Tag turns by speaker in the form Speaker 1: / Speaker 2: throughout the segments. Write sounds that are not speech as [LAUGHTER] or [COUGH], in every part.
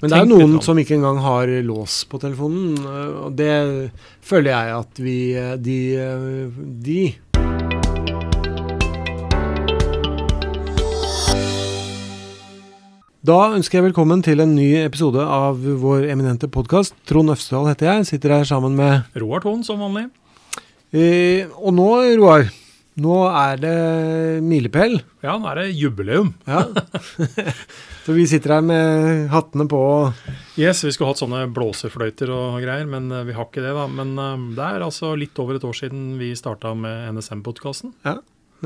Speaker 1: Men det er jo noen som ikke engang har lås på telefonen, øh, og det føler jeg at vi øh, De, øh, de Da ønsker jeg velkommen til en ny episode av vår eminente podkast. Trond Øvstedal heter jeg, sitter her sammen med
Speaker 2: Roar Thon som vanlig.
Speaker 1: eh, Og nå, Roar, nå er det milepæl.
Speaker 2: Ja, nå er det jubileum.
Speaker 1: Ja. [LAUGHS] Så vi sitter her med hattene på.
Speaker 2: Yes, vi skulle hatt sånne blåsefløyter og greier, men eh, vi har ikke det, da. Men eh, det er altså litt over et år siden vi starta med NSM-podkasten.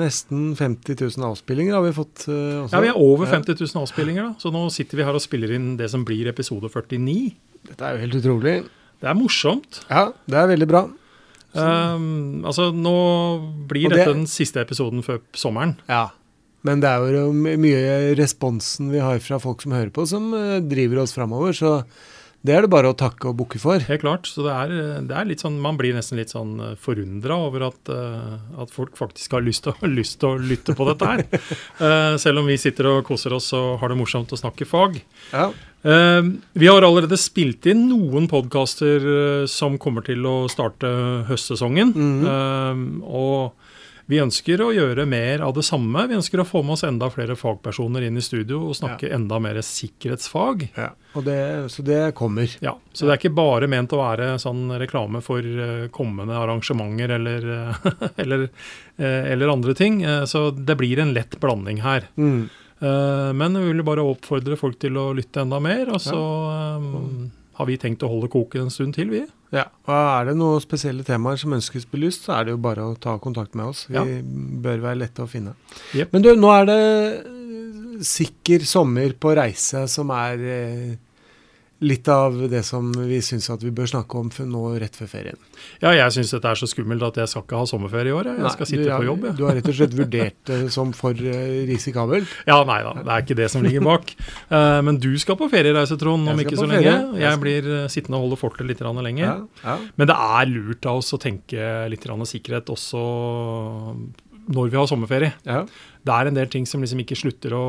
Speaker 1: Nesten 50 000 avspillinger har vi fått øh, også.
Speaker 2: Ja, vi er over 50 000 avspillinger, da. Så nå sitter vi her og spiller inn det som blir episode 49.
Speaker 1: Dette er jo helt utrolig.
Speaker 2: Det er morsomt.
Speaker 1: Ja, det er veldig bra.
Speaker 2: Um, altså, nå blir
Speaker 1: det-
Speaker 2: dette den siste episoden før sommeren.
Speaker 1: Ja. Men det er jo mye responsen vi har fra folk som hører på, som øh, driver oss framover. Så det er det bare å takke og bukke for.
Speaker 2: Helt klart. Så det er, det er litt sånn, man blir nesten litt sånn forundra over at, eh, at folk faktisk har lyst til, å- [LAUGHS] lyst til å lytte på dette her. Eh, selv om vi sitter og koser oss og har det morsomt å snakke fag.
Speaker 1: Ja.
Speaker 2: Eh, vi har allerede spilt inn noen podkaster som kommer til å starte høstsesongen.
Speaker 1: Mm
Speaker 2: -hmm. og vi ønsker å gjøre mer av det samme. Vi ønsker å få med oss enda flere fagpersoner inn i studio og snakke enda mer sikkerhetsfag.
Speaker 1: ja. Og det, så det kommer.
Speaker 2: Ja, Så det er ikke bare ment å være sånn reklame for eh, kommende arrangementer eller, eh, [LAUGHS] eller, eh, eller andre ting. Så det blir en lett blanding her.
Speaker 1: Mm.
Speaker 2: Men vi vil bare oppfordre folk til å lytte enda mer. Og så har vi tenkt å holde koken en stund til, vi.
Speaker 1: Ja. Og er det noen spesielle temaer som ønskes belyst, så er det jo bare å ta kontakt med oss. Vi
Speaker 2: Ja.
Speaker 1: bør være lette å finne.
Speaker 2: Yep.
Speaker 1: Men du, nå er det sikker sommer på reise som er eh, litt av det som vi syns at vi bør snakke om nå rett før ferien.
Speaker 2: Ja, jeg syns dette er så skummelt at jeg skal ikke ha sommerferie i år. Jeg, jeg skal sitte
Speaker 1: du,
Speaker 2: på jobb, jeg.
Speaker 1: Du har rett og slett vurdert det som for eh, risikabelt. [LAUGHS]
Speaker 2: Ja, nei da, det er ikke det som ligger bak. Uh, men du skal på feriereise, Trond, om ikke så lenge.
Speaker 1: Jeg
Speaker 2: blir eh, sittende og holde fortet litt lenger.
Speaker 1: Ja, ja.
Speaker 2: Men det er lurt av oss å tenke litt sikkerhet også når vi har sommerferie.
Speaker 1: ja.
Speaker 2: Det er en del ting som liksom ikke slutter å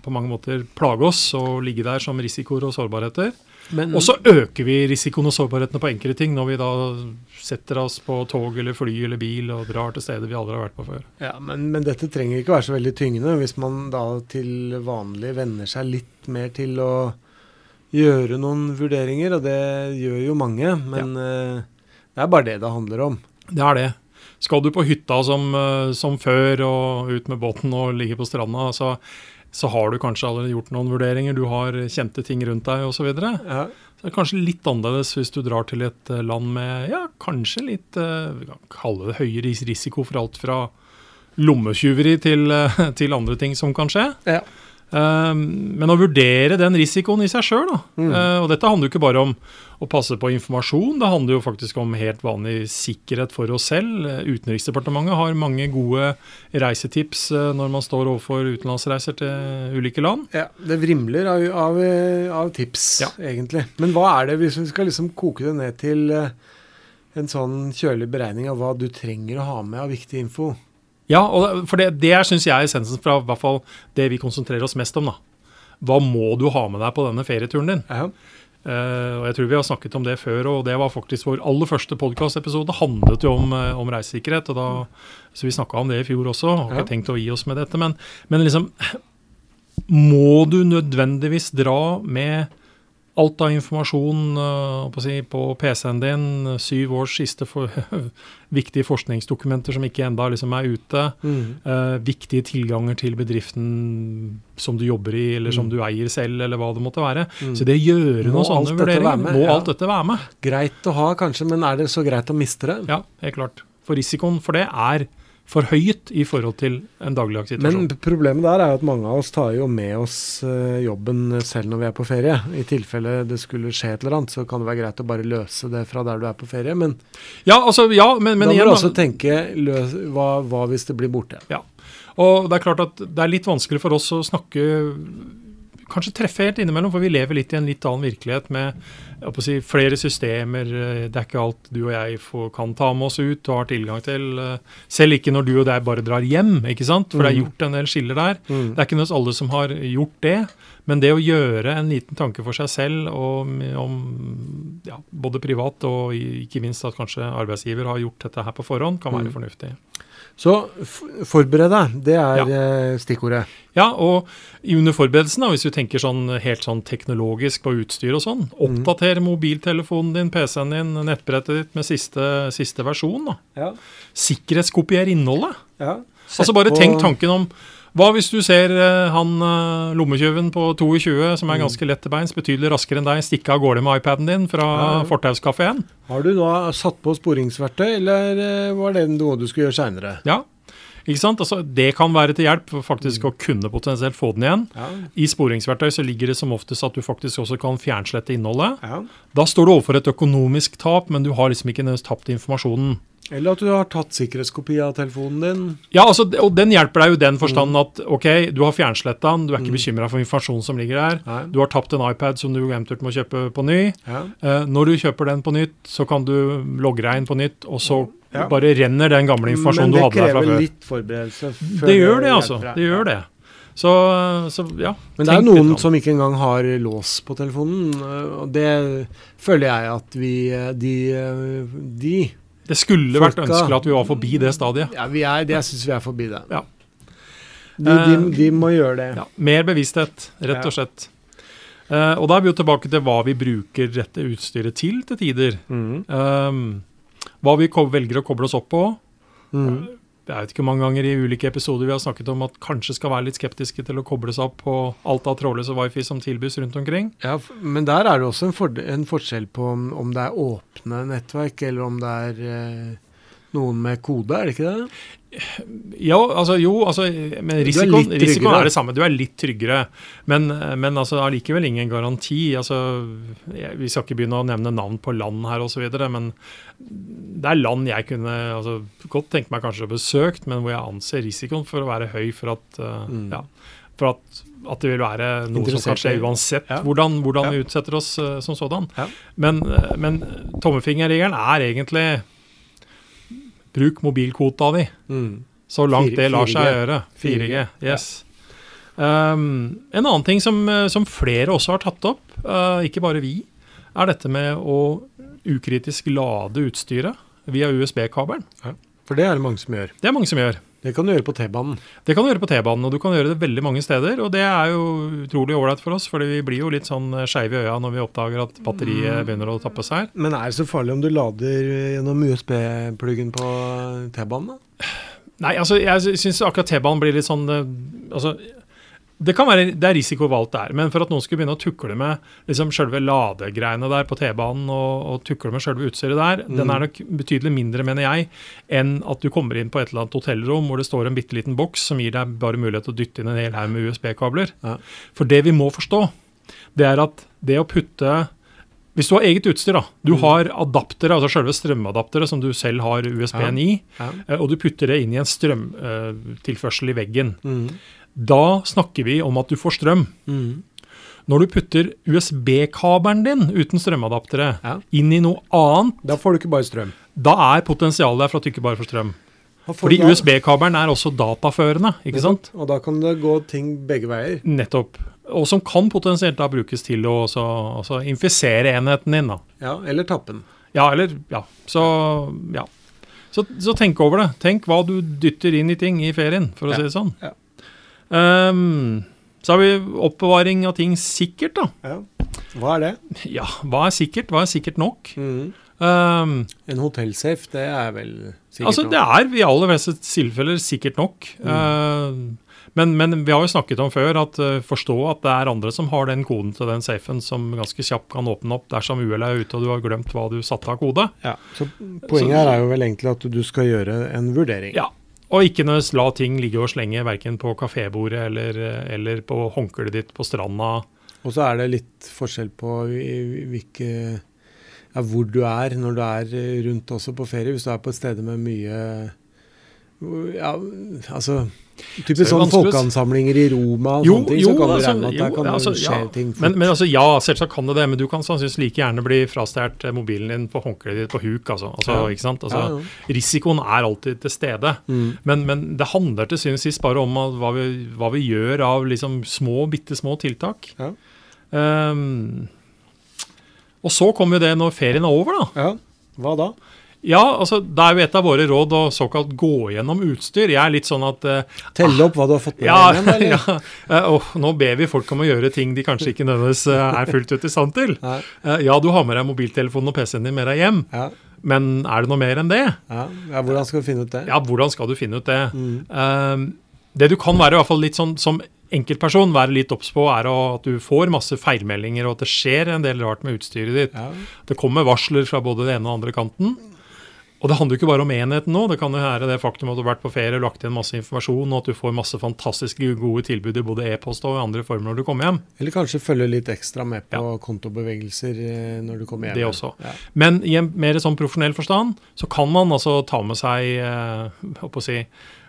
Speaker 2: på mange måter plage oss og ligge der som risikoer og sårbarheter.
Speaker 1: Men,
Speaker 2: Og så øker vi risikoen og sårbarhetene på enkelte ting når vi da setter oss på tog eller fly eller bil og drar til steder vi aldri har vært på før.
Speaker 1: ja, men, men dette trenger ikke være så veldig tyngende hvis man da til vanlig venner seg litt mer til å gjøre noen vurderinger, og det gjør jo mange. Men eh, det er bare det det handler om.
Speaker 2: Det er det. Skal du på hytta som, eh, som før og ut med båten og ligge på stranda, så, så har du kanskje allerede gjort noen vurderinger. Du har kjente ting rundt deg osv.
Speaker 1: Ja.
Speaker 2: så det er kanskje litt annerledes hvis du drar til et eh, land med ja, kanskje litt eh, Vi kan kalle det høyere risiko for alt fra lommetyveri til, [LAUGHS] til andre ting som kan skje.
Speaker 1: Ja.
Speaker 2: Eh, men å vurdere den risikoen i seg sjøl.
Speaker 1: Mm.
Speaker 2: Eh, og dette handler jo ikke bare om å passe på informasjon, det handler jo faktisk om helt vanlig sikkerhet for oss selv. Eh, Utenriksdepartementet har mange gode reisetips eh, når man står overfor utenlandsreiser til ulike land.
Speaker 1: Ja, det vrimler av, av, av tips,
Speaker 2: Ja.
Speaker 1: egentlig. Men hva er det, hvis vi skal liksom koke det ned til en sånn kjølig beregning av hva du trenger å ha med av viktig info?
Speaker 2: Ja, og for det, det syns jeg er essensen fra hvert fall det vi konsentrerer oss mest om. da. Hva må du ha med deg på denne ferieturen din?
Speaker 1: Ja.
Speaker 2: Uh, og jeg tror vi har snakket om det før, og det var faktisk vår aller første podkastepisode. handlet jo om, eh, om reisesikkerhet, og da, så vi snakka om det i fjor også. Har ikke
Speaker 1: Ja.
Speaker 2: tenkt å gi oss med dette, men, men liksom Må du nødvendigvis dra med alt av informasjon eh, på, si, på PC-en din, syv års siste for, [LAUGHS] viktige forskningsdokumenter som ikke enda liksom er ute,
Speaker 1: Mm.
Speaker 2: eh, viktige tilganger til bedriften som du jobber i, eller som
Speaker 1: Mm.
Speaker 2: du eier selv, eller hva det måtte være.
Speaker 1: Mm.
Speaker 2: Så det gjøre noen sånne vurderinger,
Speaker 1: med?
Speaker 2: må
Speaker 1: Ja.
Speaker 2: alt dette være med.
Speaker 1: Greit å ha, kanskje, men er det så greit å miste det?
Speaker 2: Ja, helt klart. For risikoen for det er forhøyet i forhold til en dagligdags
Speaker 1: Men problemet der er jo at mange av oss tar jo med oss eh, jobben selv når vi er på ferie. I tilfelle det skulle skje et eller annet, så kan det være greit å bare løse det fra der du er på ferie. Men,
Speaker 2: ja, altså, ja, men, men
Speaker 1: da må
Speaker 2: igjen
Speaker 1: du også tenke løs, hva, hva hvis det blir borte?
Speaker 2: Og det er klart at det er litt vanskelig for oss å snakke kanskje treffe helt innimellom, for vi lever litt i en litt annen virkelighet med si, flere systemer. eh, Det er ikke alt du og jeg får, kan ta med oss ut og har tilgang til. eh, Selv ikke når du og jeg bare drar hjem, ikke sant? for det er
Speaker 1: Mhm.
Speaker 2: gjort en del skiller der.
Speaker 1: Mm.
Speaker 2: Det er ikke nødvendigvis alle som har gjort det, men det å gjøre en liten tanke for seg selv om, om ja, både privat og ikke minst at kanskje arbeidsgiver har gjort dette her på forhånd, kan være
Speaker 1: Mm.
Speaker 2: fornuftig.
Speaker 1: Så forbered deg, det er ja. stikkordet.
Speaker 2: Ja, og under forberedelsen, da, hvis du tenker sånn helt sånn teknologisk på utstyr og sånn,
Speaker 1: Mm.
Speaker 2: oppdater mobiltelefonen din, PC-en din, nettbrettet ditt med siste, siste versjon. da.
Speaker 1: Ja.
Speaker 2: Sikkerhetskopier innholdet.
Speaker 1: ja.
Speaker 2: Altså bare tenk tanken om hva hvis du ser eh, han uh, lommetyven på 22 som er
Speaker 1: Mm.
Speaker 2: ganske lett til beins, betydelig raskere enn deg, stikke av gårde med iPaden din fra
Speaker 1: Ja,
Speaker 2: fortauskafeen?
Speaker 1: Har du da satt på sporingsverktøy, eller eh, var det noe du skulle gjøre seinere?
Speaker 2: Ja. Ikke sant? Altså, det kan være til hjelp for faktisk
Speaker 1: Mm.
Speaker 2: å kunne potensielt få den igjen.
Speaker 1: Ja.
Speaker 2: I sporingsverktøy så ligger det som oftest at du faktisk også kan fjernslette innholdet.
Speaker 1: ja.
Speaker 2: Da står du overfor et økonomisk tap, men du har liksom ikke nødvendigvis tapt informasjonen.
Speaker 1: Eller at du har tatt sikkerhetskopi av telefonen din.
Speaker 2: Ja, altså, og den hjelper deg jo den forstand at ok, du har fjernsletta den, du er ikke
Speaker 1: Mm.
Speaker 2: bekymra for informasjonen som ligger der.
Speaker 1: Nei.
Speaker 2: Du har tapt en iPad som du eventuelt må kjøpe på ny.
Speaker 1: Ja.
Speaker 2: Eh, når du kjøper den på nytt, så kan du logge deg inn på nytt, og så
Speaker 1: Ja.
Speaker 2: bare renner den gamle informasjonen du hadde der fra før.
Speaker 1: Men det krever litt forberedelse. før
Speaker 2: Det gjør det, altså. Det gjør det. Så, så ja.
Speaker 1: Men det er noen som ikke engang har lås på telefonen. øh, Og det føler jeg at vi øh, De, de
Speaker 2: Det skulle vært
Speaker 1: Folka-
Speaker 2: ønskelig at vi var forbi det stadiet.
Speaker 1: Ja, vi er, det jeg syns vi er forbi det.
Speaker 2: Ja.
Speaker 1: De, de,
Speaker 2: Eh,
Speaker 1: de må gjøre det.
Speaker 2: Ja, mer bevissthet, rett og slett. Uh, og da er vi jo tilbake til hva vi bruker dette utstyret til til tider.
Speaker 1: Mm.
Speaker 2: Um, hva vi velger å koble oss opp på.
Speaker 1: Mhm.
Speaker 2: Jeg vet ikke hvor mange ganger i ulike episoder vi har snakket om at kanskje skal være litt skeptiske til å koble seg opp på alt av trådløse wifi som tilbys rundt omkring.
Speaker 1: Ja, men der er det også en, for en forskjell på om, om det er åpne nettverk, eller om det er øh, noen med kode, er det ikke det?
Speaker 2: Ja, altså jo, altså, men risikoen,
Speaker 1: er,
Speaker 2: risikoen er det samme. Du er litt tryggere. Men, men altså, allikevel ingen garanti. Altså, jeg, vi skal ikke begynne å nevne navn på land her osv., men det er land jeg kunne altså, godt tenke meg kanskje å besøkt, men hvor jeg anser risikoen for å være høy for at, uh,
Speaker 1: Mm.
Speaker 2: ja, for at, at det vil være noe som kan skje uansett
Speaker 1: Ja.
Speaker 2: hvordan, hvordan
Speaker 1: Ja.
Speaker 2: vi utsetter oss uh, som sådan. Men, uh, men tommefingerregelen er egentlig bruk mobilkvota di.
Speaker 1: Mm.
Speaker 2: Så langt det lar seg
Speaker 1: 4G.
Speaker 2: gjøre. 4G,
Speaker 1: 4G,
Speaker 2: yes. Um, en annen ting som, eh, som flere også har tatt opp, uh, ikke bare vi, er dette med å ukritisk lade utstyret via USB-kabelen.
Speaker 1: For det er det mange som gjør.
Speaker 2: Det er mange som gjør.
Speaker 1: Det kan du gjøre på T-banen.
Speaker 2: Det kan du gjøre på T-banen, og du kan gjøre det veldig mange steder. Og det er jo utrolig ålreit for oss, fordi vi blir jo litt sånn skeive i øya når vi oppdager at batteriet begynner å tappes her.
Speaker 1: Men er det så farlig om du lader gjennom USB-pluggen på T-banen? da?
Speaker 2: Nei, altså jeg syns akkurat T-banen blir litt sånn eh, Altså det kan være, det er risiko valgt der, er, men for at noen skulle begynne å tukle med liksom selve ladegreiene der på T-banen, og, og tukle med selve utstyret der, den er nok betydelig mindre, mener jeg, enn at du kommer inn på et eller annet hotellrom hvor det står en bitte liten boks som gir deg bare mulighet til å dytte inn en hel haug med USB-kabler.
Speaker 1: Ja.
Speaker 2: For det vi må forstå, det er at det å putte Hvis du har eget utstyr, da, du har adaptere, altså selve strømadaptere som du selv har USB-en i,
Speaker 1: Ja.
Speaker 2: eh, og du putter det inn i en strømtilførsel i veggen.
Speaker 1: Mm.
Speaker 2: Da snakker vi om at du får strøm.
Speaker 1: Mm.
Speaker 2: Når du putter USB-kabelen din uten strømadaptere
Speaker 1: Ja.
Speaker 2: inn i noe annet,
Speaker 1: Da får du ikke bare strøm.
Speaker 2: da er potensialet der for at du ikke bare får strøm. Fordi USB-kabelen er også dataførende, ikke sant?
Speaker 1: Og da kan det gå ting begge veier.
Speaker 2: Nettopp. Og som kan potensielt da brukes til å også, også infisere enheten din. da.
Speaker 1: Ja, eller tappen.
Speaker 2: Ja, eller Ja. Så ja. Så, så tenk over det. Tenk hva du dytter inn i ting i ferien, for å
Speaker 1: Ja,
Speaker 2: si det sånn.
Speaker 1: ja.
Speaker 2: Ehm, så har vi oppbevaring av ting sikkert, da.
Speaker 1: Ja. Hva er det?
Speaker 2: Ja, hva er sikkert? Hva er sikkert nok?
Speaker 1: Mm.
Speaker 2: Um,
Speaker 1: En hotellsafe, det er vel sikkert
Speaker 2: altså,
Speaker 1: noe.
Speaker 2: det er i aller fleste tilfeller sikkert nok.
Speaker 1: Mm.
Speaker 2: Uh, men, men vi har jo snakket om før at uh, forstå at det er andre som har den koden til den safen som ganske kjapt kan åpne opp dersom uhellet er ute og du har glemt hva du satte av kode.
Speaker 1: Ja. Så poenget her er jo vel egentlig at du skal gjøre en vurdering.
Speaker 2: Ja, Og ikke nødvendigvis la ting ligge og slenge verken på kafébordet eller, eller på håndkleet ditt på stranda.
Speaker 1: Og så er det litt forskjell på hvilke ja, hvor du er når du er rundt også på ferie. Hvis du er på et sted med mye ja, altså Typisk sånn folkeansamlinger i Roma og
Speaker 2: Jo,
Speaker 1: sånne ting,
Speaker 2: jo,
Speaker 1: så kan du
Speaker 2: altså,
Speaker 1: regne med at der kan
Speaker 2: altså,
Speaker 1: skje
Speaker 2: ja.
Speaker 1: ting fort.
Speaker 2: Men, men altså, ja, selvsagt kan det det, men du kan sannsynligvis like gjerne bli frastjålet mobilen din på håndkleet ditt på huk. Altså, altså,
Speaker 1: Ja.
Speaker 2: ikke sant? Altså,
Speaker 1: Ja.
Speaker 2: Risikoen er alltid til stede.
Speaker 1: Mm.
Speaker 2: Men, men det handler til syvende og sist bare om hva, vi, hva vi gjør av liksom små, bitte små tiltak.
Speaker 1: Ja.
Speaker 2: Ehm, og så kommer jo det når ferien er over, da.
Speaker 1: Ja, hva da?
Speaker 2: Ja, altså, Det er jo et av våre råd å såkalt gå gjennom utstyr. Jeg er litt sånn at uh,
Speaker 1: Telle opp hva du har fått med
Speaker 2: ja,
Speaker 1: deg eller? [LAUGHS]
Speaker 2: ja, uh, oh, nå ber vi folk om å gjøre ting de kanskje ikke nødvendigvis uh, er fullt ut i stand til. Eh, ja, du har med deg mobiltelefonen og PC-en din med deg hjem,
Speaker 1: Ja,
Speaker 2: men er det noe mer enn det?
Speaker 1: ja. ja, hvordan skal du finne ut det?
Speaker 2: Ja, hvordan skal du finne ut det?
Speaker 1: Mm.
Speaker 2: Det du kan være i hvert fall litt sånn som enkeltperson være litt obs på, er at du får masse feilmeldinger, og at det skjer en del rart med utstyret ditt.
Speaker 1: Ja.
Speaker 2: Det kommer varsler fra både den ene og andre kanten. Og det handler jo ikke bare om enheten nå. Det kan jo være det faktum at du har vært på ferie og lagt igjen masse informasjon, og at du får masse fantastiske gode tilbud i både e-post og andre former når du kommer hjem.
Speaker 1: Eller kanskje følge litt ekstra med på kontobevegelser eh, når du kommer hjem.
Speaker 2: Det også.
Speaker 1: Ja.
Speaker 2: Men i en mer sånn profesjonell forstand så kan man altså ta med seg eh, si,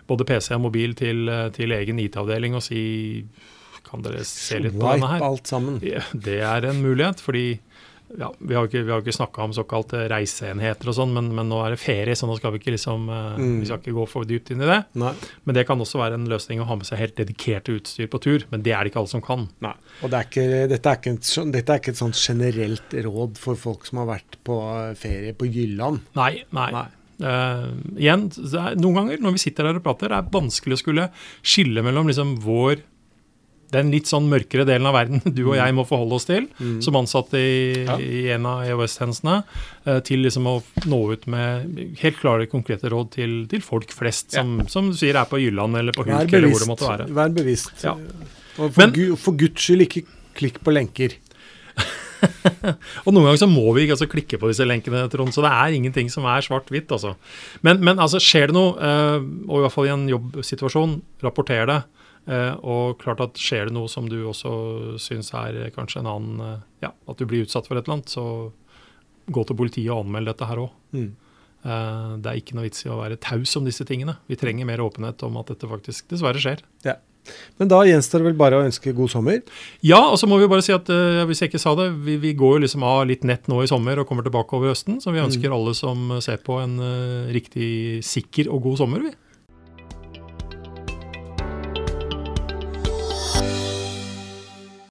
Speaker 2: både PC og mobil til, eh, til egen IT-avdeling og si Kan dere se litt på denne
Speaker 1: Wipe
Speaker 2: her?
Speaker 1: alt sammen.
Speaker 2: Det er en mulighet, fordi ja, vi har ikke, vi har ikke snakka om såkalte reiseenheter og sånn, men, men nå er det ferie, så nå skal vi ikke liksom eh,
Speaker 1: Mm.
Speaker 2: Vi skal ikke gå for dypt inn i det.
Speaker 1: Nei.
Speaker 2: Men det kan også være en løsning å ha med seg helt dedikerte utstyr på tur. Men det er det ikke alle som kan.
Speaker 1: Nei. Og det er ikke, dette, er ikke et, sånn- dette er ikke et sånt generelt råd for folk som har vært på eh, ferie på Jylland.
Speaker 2: Nei, nei.
Speaker 1: Nei.
Speaker 2: Uh, igjen, er, noen ganger når vi sitter der og prater, det er vanskelig å skulle skille mellom liksom vår den litt sånn mørkere delen av verden [LAUGHS] du og jeg må forholde oss til,
Speaker 1: Mm.
Speaker 2: som ansatte i,
Speaker 1: Ja.
Speaker 2: i en av EOS-tjenestene, eh, til liksom å nå ut med helt klare, konkrete råd til, til folk flest, som, som du sier er på Jylland eller på
Speaker 1: Hulk
Speaker 2: eller hvor det måtte være.
Speaker 1: Vær bevisst.
Speaker 2: Ja.
Speaker 1: Og for,
Speaker 2: Men-
Speaker 1: gu, for guds skyld, ikke klikk på lenker. [LAUGHS]
Speaker 2: Og noen ganger så må vi altså klikke på disse lenkene, Trond, så det er ingenting som er svart-hvitt. altså. Men, men altså, skjer det noe, eh, og i hvert fall i en jobbsituasjon, rapporter det. Eh, og klart at skjer det noe som du også syns er kanskje en annen eh, Ja, at du blir utsatt for et eller annet, så gå til politiet og anmeld dette her òg.
Speaker 1: Mm.
Speaker 2: det er ikke noe vits i å være taus om disse tingene. Vi trenger mer åpenhet om at dette faktisk dessverre skjer.
Speaker 1: Men da gjenstår det vel bare å ønske god sommer.
Speaker 2: Ja, og så må vi bare si at eh, hvis jeg ikke sa det, vi, vi går jo liksom av litt nett nå i sommer og kommer tilbake over høsten. Så vi ønsker alle som ser på en eh, riktig sikker og god sommer, vi.